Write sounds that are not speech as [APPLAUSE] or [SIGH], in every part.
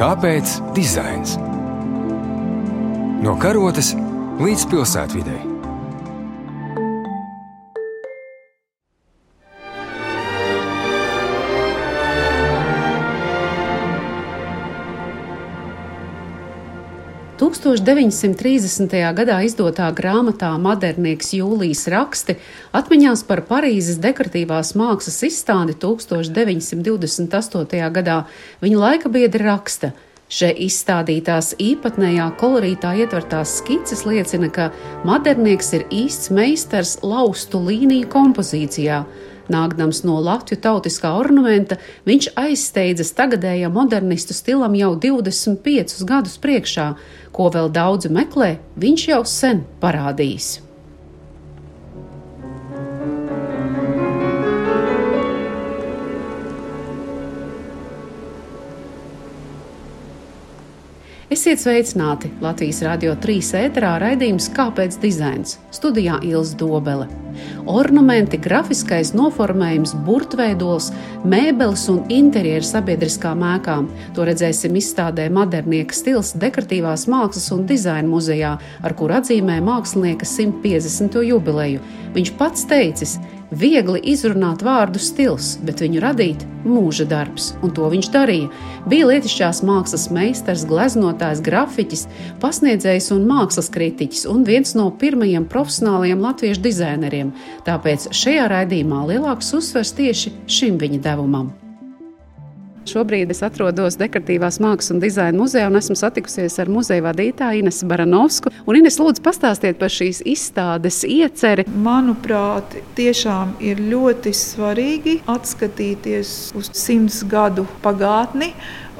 Kāpēc dizains? No karotes līdz pilsētvidai. Tūkstoš 930. gadā izdotā grāmatā Modernieks Jūlijas raksti atmiņās par Parīzes dekoratīvās mākslas izstādi 1928. gadā viņa laika biedri raksta. Šeit izstādītās īpatnējā kolorītā ietvertās skices liecina, ka modernieks ir īsts meistars laustu līniju kompozīcijā. Nākdams no Latvijas tautiskā ornamenta, viņš aizsteidzas tagadējā modernistu stilam jau 25 gadus priekšā, ko vēl daudzi meklē, viņš jau sen parādījis. Esiet sveicināti Latvijas Rādio 3 ēterā raidījums Kāpēc dizains? Studijā Ilza Dobele. Ornamenti, grafiskais noformējums, burtveidols, mēbeles un interjeri sabiedriskā mēkām. To redzēsim izstādē Modernieka stils dekoratīvās mākslas un dizaina muzejā, ar kur atzīmē mākslinieka 150. jubileju. Viņš pats teicis, Viegli izrunāt vārdu stils, bet viņu radīt mūža darbs, un to viņš darīja. Bija lietišķās mākslas meistars, gleznotājs, grafiķis, pasniedzējs un mākslas kritiķis, un viens no pirmajiem profesionālajiem latviešu dizaineriem. Tāpēc šajā raidījumā lielāks uzsvers tieši šim viņa devumam. Šobrīd es atrodos Dekoratīvās mākslas un dizaina muzejā un esmu satikusies ar muzeja vadītāju Inesu Baranovsku. Un Ines, lūdzu, pastāstiet par šīs izstādes ieceri. Manuprāt, tiešām ir ļoti svarīgi atskatīties uz simts gadu pagātni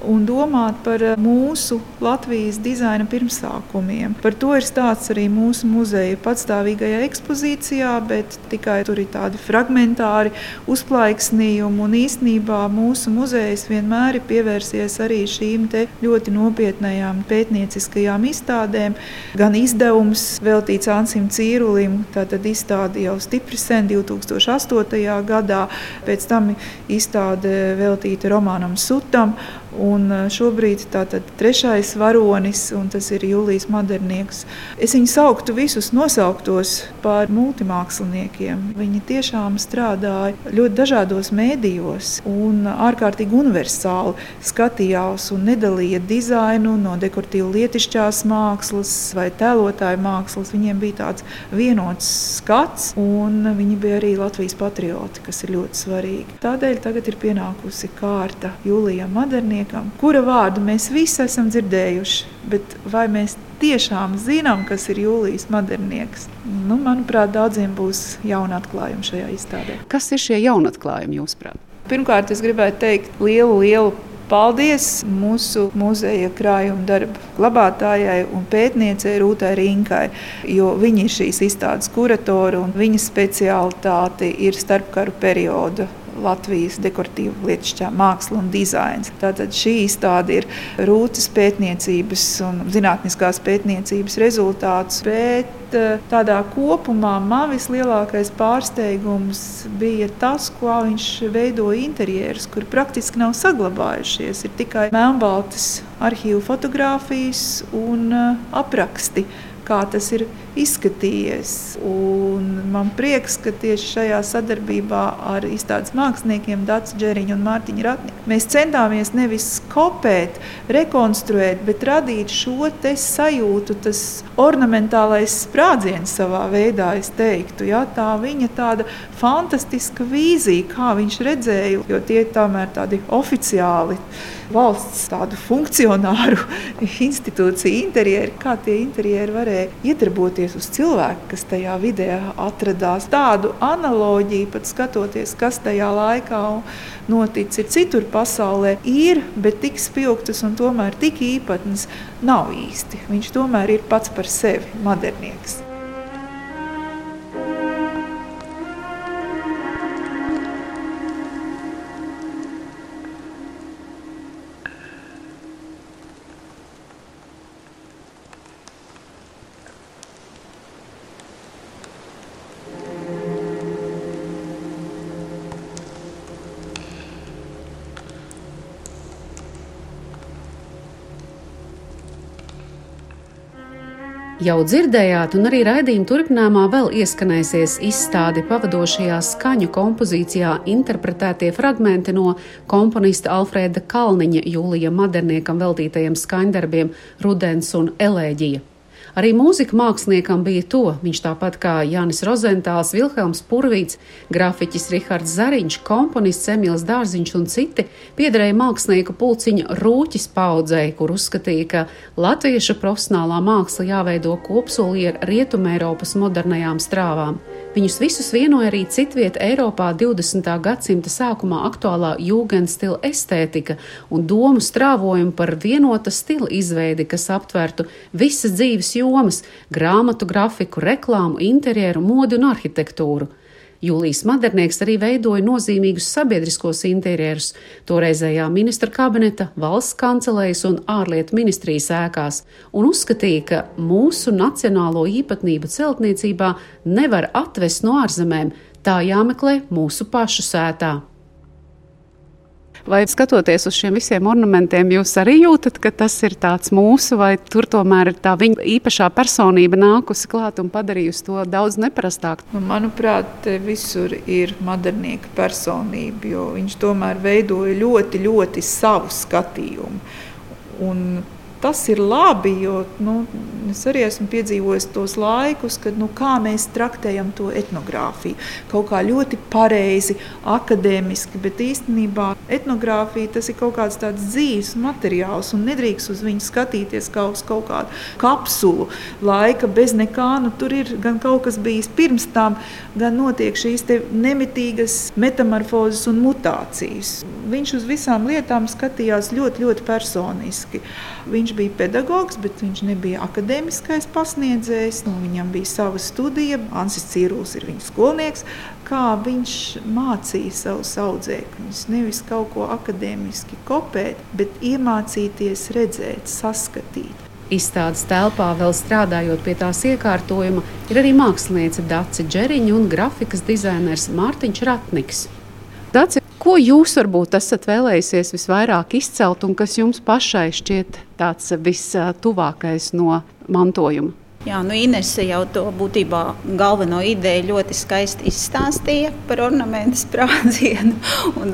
un domāt par eh, mūsu Latvijas dizaina pirmsākumiem. Par to ir stāsts arī mūsu muzeja patstāvīgajā ekspozīcijā, bet tikai tur ir tādi fragmentāri uzplaiksnījumi. Un īstenībā mūsu muzejs vienmēr ir pievērsies arī šīm ļoti nopietnējām pētnieciskajām izstādēm. Gan izdevums veltīts Ansim Cīrulim, tātad izstāde jau stipri sen 2008. gadā, pēc tam izstāde veltīta Romanam Sutam. Un šobrīd tātad trešais varonis, un tas ir Jūlijas Madernieks. Es viņu sauktu visus nosauktos par multimāksliniekiem. Viņi tiešām strādāja ļoti dažādos mēdījos un ārkārtīgi universāli skatījās un nedalīja dizainu no dekoratīvu lietišķās mākslas vai tēlotāju mākslas. Viņiem bija tāds vienots skats, un viņi bija arī Latvijas patrioti, kas ir ļoti svarīgi. Tādēļ tagad ir pienākusi kārta Jūlijam Maderniekam pētniekam, kura vārdu mēs visi esam dzirdējuši, bet vai mēs tiešām zinām, kas ir Jūlijas modernieks? Nu, manuprāt, daudziem būs jauna atklājuma šajā izstādē. Kas ir šie jaunatklājumi jūsuprāt? Pirmkārt, es gribētu teikt lielu, lielu Paldies mūsu muzeja krājuma darba glabātājai un pētniecei Rūtai Rinkai, jo viņa ir šīs izstādes kuratora un viņa speciālitāte ir starpkaru perioda Latvijas dekoratīva lietišķā māksla un dizains. Tātad šī izstāde ir rūtas pētniecības un zinātniskās pētniecības rezultāts, bet eh, tādā kopumā man vislielākais pārsteigums bija tas, kā viņš veido interjerus, kur praktiski nav saglabājušies. Ir tikai melnbaltas arhīvu fotografijas un eh, apraksti kā tas ir izskatījies. Un man prieks, ka tieši šajā sadarbībā ar izstādes māksliniekiem Dārzu Džeriņu un Mārtiņu Ratniku mēs centāmies nevis kopēt, rekonstruēt, bet radīt šo sajūtu, tas ornamentālais sprādziens savā veidā, es teiktu. Ja? Tā viņa tāda fantastiska vīzija, kā viņš redzēja, jo tie tomēr tādi oficiāli valsts tādu funkcionāru [LAUGHS] institūciju interjeri, kā tie interjeri varēja iedarboties uz cilvēku, kas tajā vidē atradās. Tādu analoģiju pat skatoties, kas tajā laikā noticis citur pasaulē, ir, bet tik spilgtas un tomēr tik īpatnas nav īsti. Viņš tomēr ir pats par sevi modernieks. Jau dzirdējāt, un arī raidījuma turpinājumā vēl ieskanēsies izstādi pavadošajā skaņu kompozīcijā interpretētie fragmenti no komponista Alfrēda Kalniņa Jūlija Maderniekam veltītajiem skaņdarbiem Rudens un Elēģija. Arī mūzika māksliniekam bija to. Viņš tāpat kā Jānis Rozentāls, Vilhelms Purvīts, grafiķis Rihards Zariņš, komponists Emīls Dārziņš un citi piederēja mākslinieku pulciņa rūķis paudzei, kur uzskatīja, ka latviešu profesionālā māksla jāveido kopsolī ar Rietumēropas modernajām strāvām. Viņus visus vienoja arī citvieta Eiropā 20. gadsimta sākumā aktuālā jūgenstila estētika un domu strāvojumu par vienota stila izveidi, kas aptvertu visas dzīves jomas - grāmatu, grafiku, reklāmu, interjeru, modi un arhitektūru. Jūlijas Madernieks arī veidoja nozīmīgus sabiedriskos interjerus toreizējā ministra kabineta, valsts kancelējas un ārlietu ministrijas ēkās un uzskatīja, ka mūsu nacionālo īpatnību celtniecībā nevar atvest no ārzemēm, tā jāmeklē mūsu pašu sētā. Vai skatoties uz šiem visiem ornamentiem, jūs arī jūtat, ka tas ir tāds mūsu, vai tur tomēr ir tā viņa īpašā personība nākusi klāt un padarījusi to daudz neparastāku? Nu, manuprāt, visur ir modernieka personība, jo viņš tomēr veidoja ļoti, ļoti savu skatījumu. Un tas ir labi, jo nu, es arī esmu piedzīvojis tos laikus, kad nu, mēs traktējam to etnogrāfiju. Kaut kā ļoti pareizi, akadēmiski, bet īstenībā etnogrāfija tas ir kaut kāds tāds dzīves materiāls un nedrīkst uz viņu skatīties kā uz kaut kādu kapsulu laika bez nekā. Nu, tur ir gan kaut kas bijis pirms tam, gan notiek šīs nemitīgas metamorfozes un mutācijas. Viņš uz visām lietām skatījās ļoti, ļoti personiski. Viņš Viņš bija pedagogs, bet viņš nebija akadēmiskais pasniedzējs. Nu, viņam bija sava studija, Ansis Cīrulis ir viņa skolnieks. Kā viņš mācīja savus audzēkņus, nevis kaut ko akadēmiski kopēt, bet iemācīties redzēt, saskatīt. Izstādes telpā, vēl strādājot pie tās iekārtojuma, ir arī mākslinieca Dace Džeriņa un grafikas dizainers Mārtiņš Ratniks. Dace, Ko jūs varbūt esat vēlējusies visvairāk izcelt un kas jums pašai šķiet tāds vistuvākais no mantojuma? Jā, nu Inese jau to būtībā galveno ideju ļoti skaisti izstāstīja par ornamentu sprādzienu [LAUGHS] un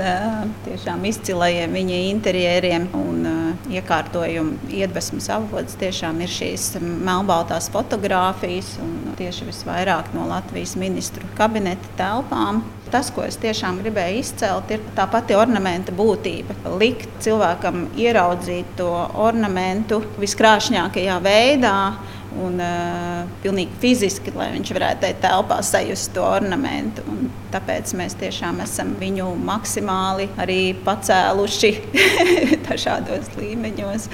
tiešām izcilajiem viņa interjeriem un iekārtojumu iedvesmas avots tiešām ir šīs melnbaltās fotogrāfijas un tieši visvairāk no Latvijas ministru kabineta telpām. Tas, ko es tiešām gribēju izcelt, ir tā pati ornamenta būtība. Likt cilvēkam ieraudzīt to ornamentu viskrāšņākajā veidā un uh, pilnīgi fiziski, lai viņš varētu tajā telpā sajust to ornamentu. Un tāpēc mēs tiešām esam viņu maksimāli arī pacēluši [LAUGHS] dažādos līmeņos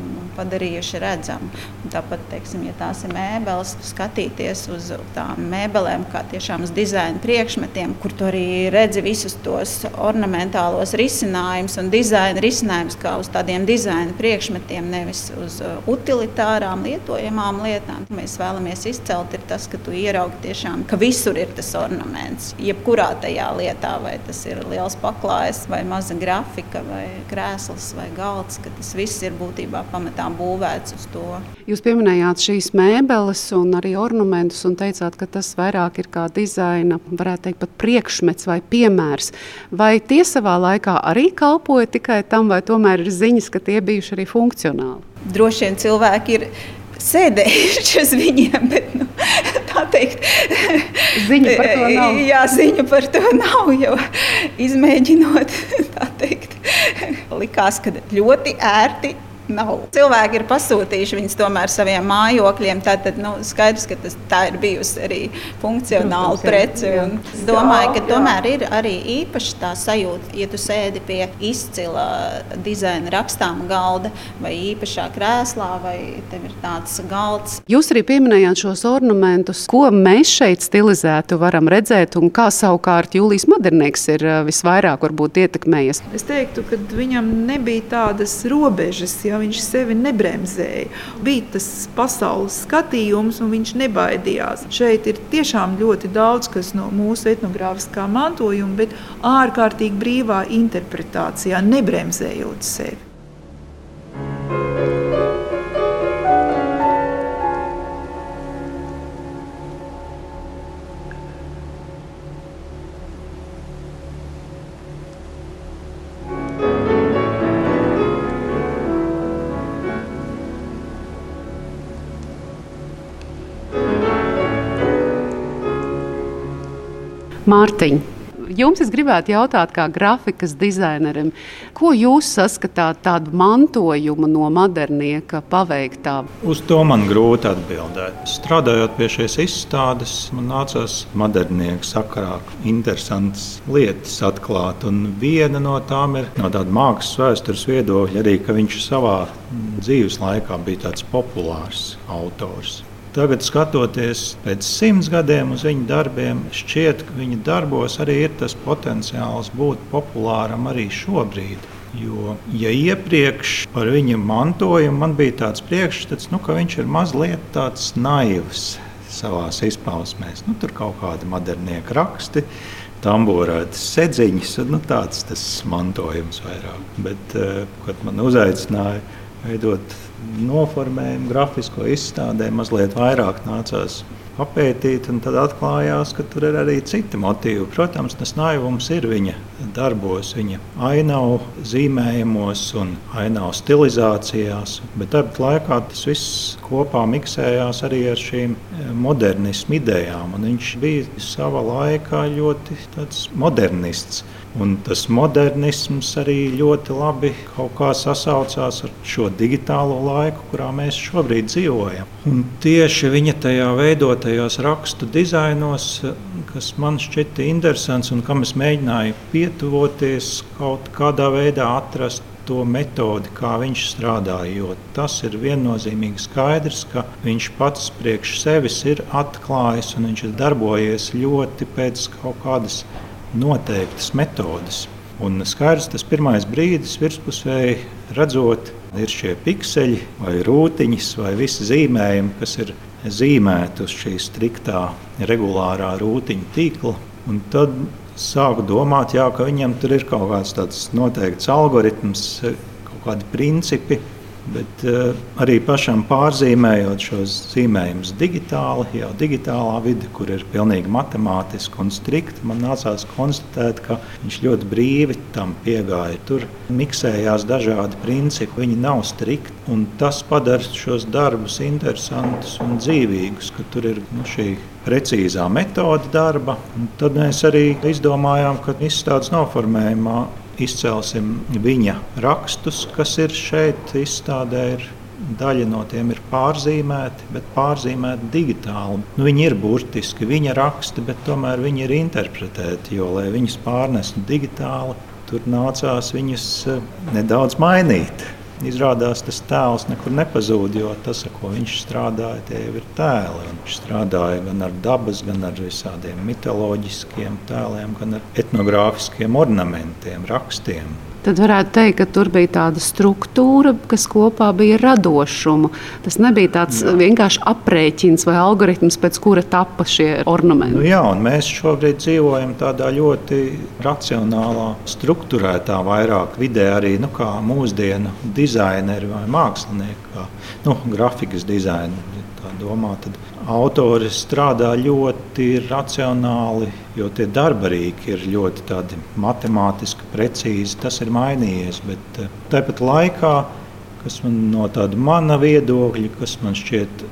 un padarījuši redzamu. Tāpat, teiksim, ja tās ir mēbeles, skatīties uz tām mēbelēm, kā tiešām uz dizaina priekšmetiem, kur tu arī redzi visus tos ornamentālos risinājumus un dizaina risinājumus kā uz tādiem dizaina priekšmetiem, nevis uz uh, utilitārām, lietojamām lietām. Mēs vēlamies izcelt tas, ka tu ieraugi tiešām, ka visur ir tas ornaments. Jebkurā tajā lietā, vai tas ir liels paklājs, vai maza grafika, vai krēsls, vai galds, ka tas viss ir būtībā pamatā būvēts uz to. Jūs Jūs pieminējāt šīs mēbeles un arī ornamentus un teicāt, ka tas vairāk ir kā dizaina, varētu teikt, pat priekšmets vai piemērs. Vai tie savā laikā arī kalpoja tikai tam, vai tomēr ir ziņas, ka tie bijuši arī funkcionāli? Droši vien cilvēki ir sēdējuši uz viņiem, bet nu, tā teikt, ziņa par to nav. Jā, ziņa par to nav, jo izmēģinot, tā teikt, likās, ka ļoti ērti nav. Cilvēki ir pasūtījuši viņus tomēr saviem mājokļiem. Tad nu, skaidrs, ka tas, tā ir bijusi arī funkcionāla prece. Es domāju, ka tomēr ir arī īpaši tā sajūta, ja tu sēdi pie izcila dizaina rakstāma galda vai īpašā krēslā, vai tev ir tāds galds. Jūs arī pieminējāt šos ornamentus, ko mēs šeit stilizētu varam redzēt, un kā savukārt Jūlijas Modernieks ir eh, visvairāk ietekmējies. Es teiktu, ka viņam nebija tādas robežas. Ja viņš sevi nebremzēja. Bija tas pasaules skatījums, un viņš nebaidījās. Šeit ir tiešām ļoti daudz kas no mūsu etnogrāfiskā mantojuma, bet ārkārtīgi brīvā interpretācijā, nebremzējot sevi. Mārtiņ, jums es gribētu jautāt, kā grafikas dizainerim, ko jūs saskatāt tādu mantojumu no modernieka paveiktā? Uz to man grūti atbildēt. Strādājot pie šīs izstādes, man nācās modernieka sakarā interesantas lietas atklāt. Un viena no tām ir no tāda mākslas vēstures viedokļa arī, ka viņš savā dzīves laikā bija tāds populārs autors. Tagad, skatoties pēc simts gadiem uz viņu darbiem, šķiet, ka viņa darbos arī ir tas potenciāls būt populāram arī šobrīd. Jo, ja iepriekš par viņa mantojumu man bija tāds priekšstats, nu, ka viņš ir mazliet tāds naivs savā izpausmēs, nu, tur kaut kādi modernie raksti. Tamborētas sedziņas, nu, tāds tas mantojums vairāk. Bet, eh, kad man uzaicināja veidot noformējumu, grafisko izstādē mazliet vairāk nācās papētīt, un tad atklājās, ka tur ir arī citi motīvi. Protams, tas naivums ir viņa darbos, viņa ainavu zīmējumos un ainavu stilizācijās, bet tāpat laikā tas viss kopā miksējās arī ar šīm eh, modernismu idejām. Viņš bija savā laikā ļoti modernists. Un tas modernisms arī ļoti labi sasaucās ar šo digitālo laiku, kurā mēs šobrīd dzīvojam. Un tieši viņa tajā veidotajos rakstu dizainos, kas man šķita interesants un kam es mēģināju pietuvoties, kaut kādā veidā atrast to metodi, kā viņš strādāja. Jo tas ir viennozīmīgi skaidrs, ka viņš pats priekš sevis ir atklājis un viņš ir darbojies ļoti pēc kaut kādas noteiktas metodes. Un skaidrs, tas pirmais brīdis virspusēji redzot, ir šie pikseļi vai rūtiņas vai visi zīmējumi, kas ir zīmēti uz šī striktā, regulārā rūtiņa tīkla. Un tad sāku domāt, jā, ka viņam tur ir kaut kāds tāds noteikts algoritms, kaut kādi principi, Bet uh, arī pašam pārzīmējot šos zīmējumus digitāli, jau digitālā vide, kur ir pilnīgi matemātiski un strikti, man nācās konstatēt, ka viņš ļoti brīvi tam piegāja. Tur miksējās dažādi principi, viņi nav strikti. Tas padara šos darbus interesantus un dzīvīgus, ka tur ir nu, šī precīzā metode darba. Tad mēs arī izdomājām, ka izstādes noformējumā izcelsim viņa rakstus, kas ir šeit izstādē. Ir Daļa no tiem ir pārzīmēti, bet pārzīmēti digitāli. Nu, viņi ir burtiski, viņa raksti, bet tomēr viņi ir interpretēti. Jo, lai viņus pārnestu digitāli, tur nācās viņus eh, nedaudz mainīt. Izrādās, tas tēls nekur nepazūd, jo tas, ar ko viņš strādāja, tie ir tēli. Viņš strādāja gan ar dabas, gan ar visādiem mitoloģiskiem tēliem, gan ar etnogrāfiskiem ornamentiem, rakstiem tad varētu teikt, ka tur bija tāda struktūra, kas kopā bija radošumu. Tas nebija tāds jā. vienkārši aprēķins vai algoritms, pēc kura tappa šie ornamenti. Nu, jā, un mēs šobrīd dzīvojam tādā ļoti racionālā, struktūrētā, vairāk vidē arī nu, kā mūsdienu dizaineri vai mākslinieki, kā nu, grafikas dizaineri. Domā, tad autori strādā ļoti racionāli, jo tie darbarīki ir ļoti matemātiski precīzi. Tas ir mainījies, bet eh, tāpat laikā, kas man no tāda mana viedokļa, kas man šķiet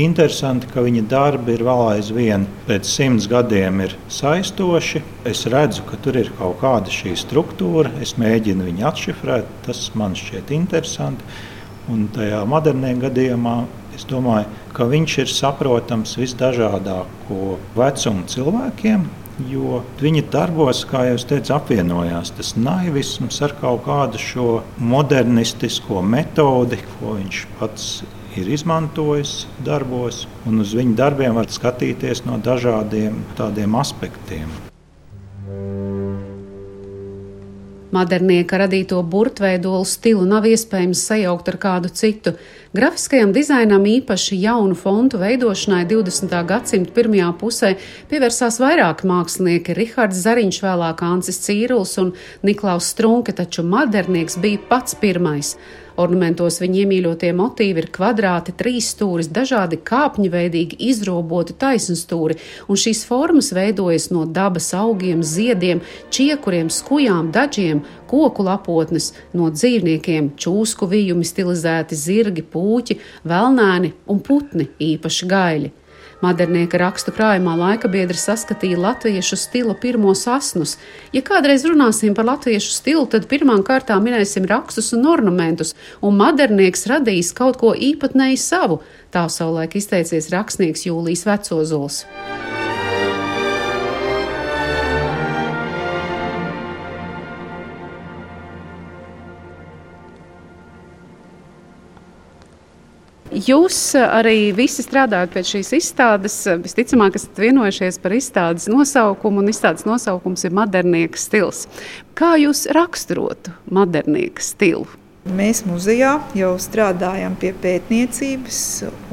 interesanti, ka viņa darbi ir vēl aizvien pēc simts gadiem saistoši. Es redzu, ka tur ir kaut kāda šī struktūra, es mēģinu viņu atšifrēt, tas man šķiet interesanti. Un tajā modernajā gadījumā es domāju, ka viņš ir saprotams visdažādāko vecumu cilvēkiem. Jo viņa darbos, kā jau teicu, apvienojās tas naivisms ar kaut kādu šo modernistisko metodi, ko viņš pats ir izmantojis darbos. Un uz viņu darbiem var skatīties no dažādiem tādiem aspektiem. Modernieka radīto burtveidolu stilu nav iespējams sajaukt ar kādu citu. Grafiskajam dizainam īpaši jaunu fontu veidošanai 20. gadsimta pirmajā pusē pievērsās vairāki mākslinieki - Rihards Zariņš, vēlāk Ancis Cīruls un Niklaus Strunke, taču modernieks bija pats pirmais. Ornamentos viņa iemīļotie motīvi ir kvadrāti, trīs stūris, dažādi kāpņveidīgi izroboti taisnstūri, un šīs formas veidojas no dabas augiem, ziediem, čiekuriem, skujām, dažiem, koku lapotnes, no dzīvniekiem, čūsku vijumi, stilizēti zirgi, pūķi, velnēni un putni īpaši gaļi. Modernieka rakstu krājumā laika biedri saskatīja latviešu stila pirmos asnus. Ja kādreiz runāsim par latviešu stilu, tad pirmām kārtām minēsim rakstus un ornamentus, un modernieks radīs kaut ko īpatnēji savu, tā savulaik izteicies rakstnieks Jūlijas Vecozuls. Jūs eh, arī visi strādājat pie šīs izstādes. Eh, visticamāk, esat vienojušies par izstādes nosaukumu, un izstādes nosaukums ir modernieka stils. Kā jūs raksturotu modernieka stilu? Mēs muzejā jau strādājam pie pētniecības,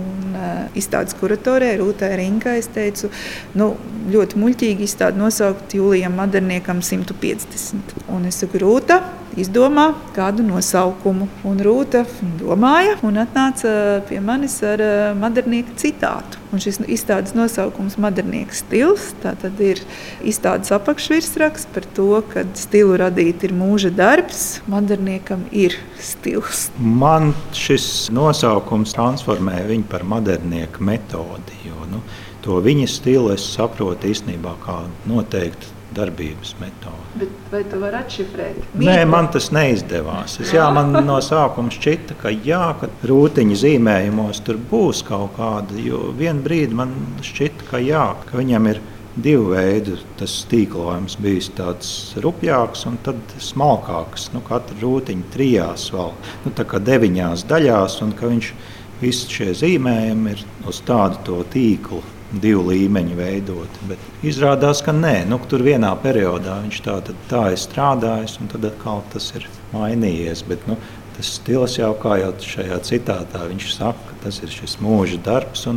un uh, izstādes kuratorē Rūtai Rinkai es teicu, nu, ļoti muļķīgi izstādi nosaukt Jūlijam Moderniekam 150. Un es saku, Rūta, izdomā kādu nosaukumu. Un Rūta domāja un atnāca pie manis ar uh, modernieka citātu. Un šis izstādes nosaukums - modernieka stils. Tā tad ir izstādes apakšvirsraksts par to, ka stilu radīt ir mūža darbs, moderniekam ir stils. Man šis nosaukums transformē viņu par modernieku metodi. Jo, nu, to viņa stilu es saprotu īstenībā kā noteikti darbības metode. Bet vai tu vari atšifrēt? Nē, man tas neizdevās. Es, jā, man no sākuma šķita, ka, jā, ka rūtiņa zīmējumos tur būs kaut kāda. Jo vienā brīdī man šķita, ka, jā, ka viņam ir divu veidu tas tīklojums bijis tāds rupjāks un tad smalkāks. Nu, katra rūtiņa trijās vēl, nu, tā kā deviņās daļās, un ka viņš visi šie zīmējumi ir uz tādu tīklu divu līmeņu veidoti. Bet izrādās, ka nē, nu, tur vienā periodā viņš tā, tā ir strādājis, un tad atkal tas ir mainījies. Bet, nu, tas stils jau kā jau šajā citātā viņš saka, tas ir šis mūža darbs.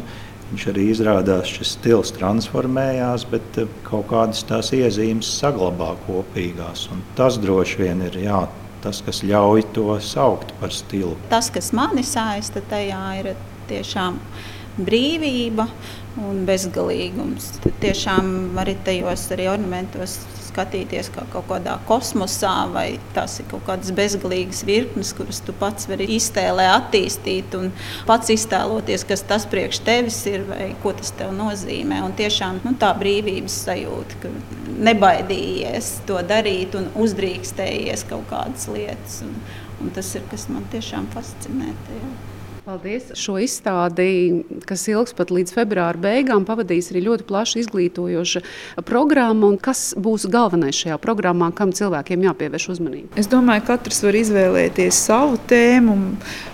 Viņš arī izrādās, šis stils transformējās, bet eh, kaut kādas tās iezīmes saglabā kopīgās. Tas droši vien ir jā, tas, kas ļauj to saukt par stilu. Tas, kas mani saista tajā, ir tiešām brīvība un bezgalīgums. Tad tiešām arī tajos arī ornamentos skatīties kā kaut kādā kosmosā, vai tas ir kaut kādas bezgalīgas virknes, kuras tu pats vari iztēlē, attīstīt un pats iztēloties, kas tas priekš tevis ir vai ko tas tev nozīmē. Un tiešām nu, tā brīvības sajūta, ka nebaidījies to darīt un uzdrīkstējies kaut kādas lietas. Un, un tas ir kas man tiešām fascinē. Tajā. Paldies! Šo izstādi, kas ilgs pat līdz februāra beigām, pavadīs arī ļoti plaša izglītojoša programma. Kas būs galvenais šajā programmā, kam cilvēkiem jāpievērš uzmanība? Es domāju, ka katrs var izvēlēties savu tēmu.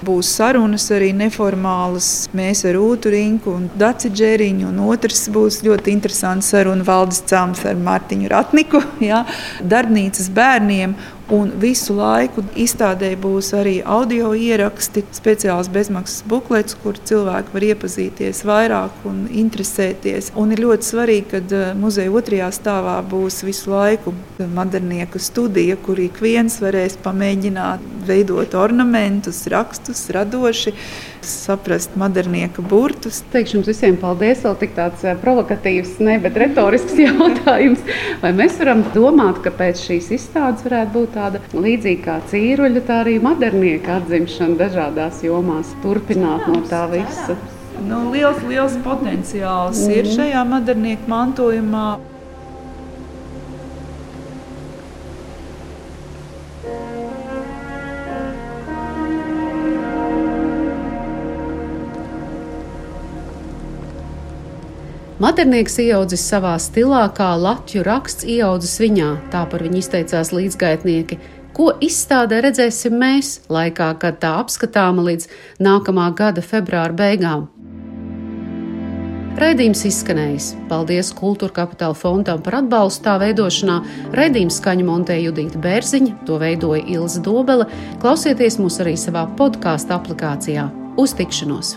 Būs sarunas arī neformālas. Mēs ar Ūtu Rinku un Daci Džeriņu, un otrs būs ļoti interesants saruna valdes cēlums ar Mārtiņu Ratniku, [LAUGHS] ja? darbnīcas bērniem. Un visu laiku izstādē būs arī audio ieraksti, speciāls bezmaksas buklets, kur cilvēki var iepazīties vairāk un interesēties. Un ir ļoti svarīgi, ka eh, muzeja otrajā stāvā būs visu laiku modernieku studija, kur ik viens varēs pamēģināt veidot ornamentus, rakstus, radoši saprast modernieka burtus. Teikšu jums visiem paldies. Vēl tik tāds eh, provokatīvs, ne, bet retorisks [LAUGHS] jautājums. Vai mēs varam domāt, ka pēc šīs izstādes varētu būt tāda līdzīga kā cīruļa, tā arī modernieka atzimšana dažādās jomās, turpināt no tā visa? Nu, liels, liels potenciāls mm. ir mhm. šajā modernieka mantojumā. Maternieks ieaudzis savā stilā, kā latviešu raksts ieaudzis viņā, tā par viņu izteicās līdzgaitnieki. Ko izstādē redzēsim mēs, laikā, kad tā apskatāma līdz nākamā gada februāra beigām? Raidījums izskanējis. Paldies Kultūra Kapitāla fondam par atbalstu tā veidošanā. Raidījums skaņu montēja Judita Bērziņa, to veidoja Ilza Dobele. Klausieties mūs arī savā podkāstu aplikācijā. Uz tikšanos!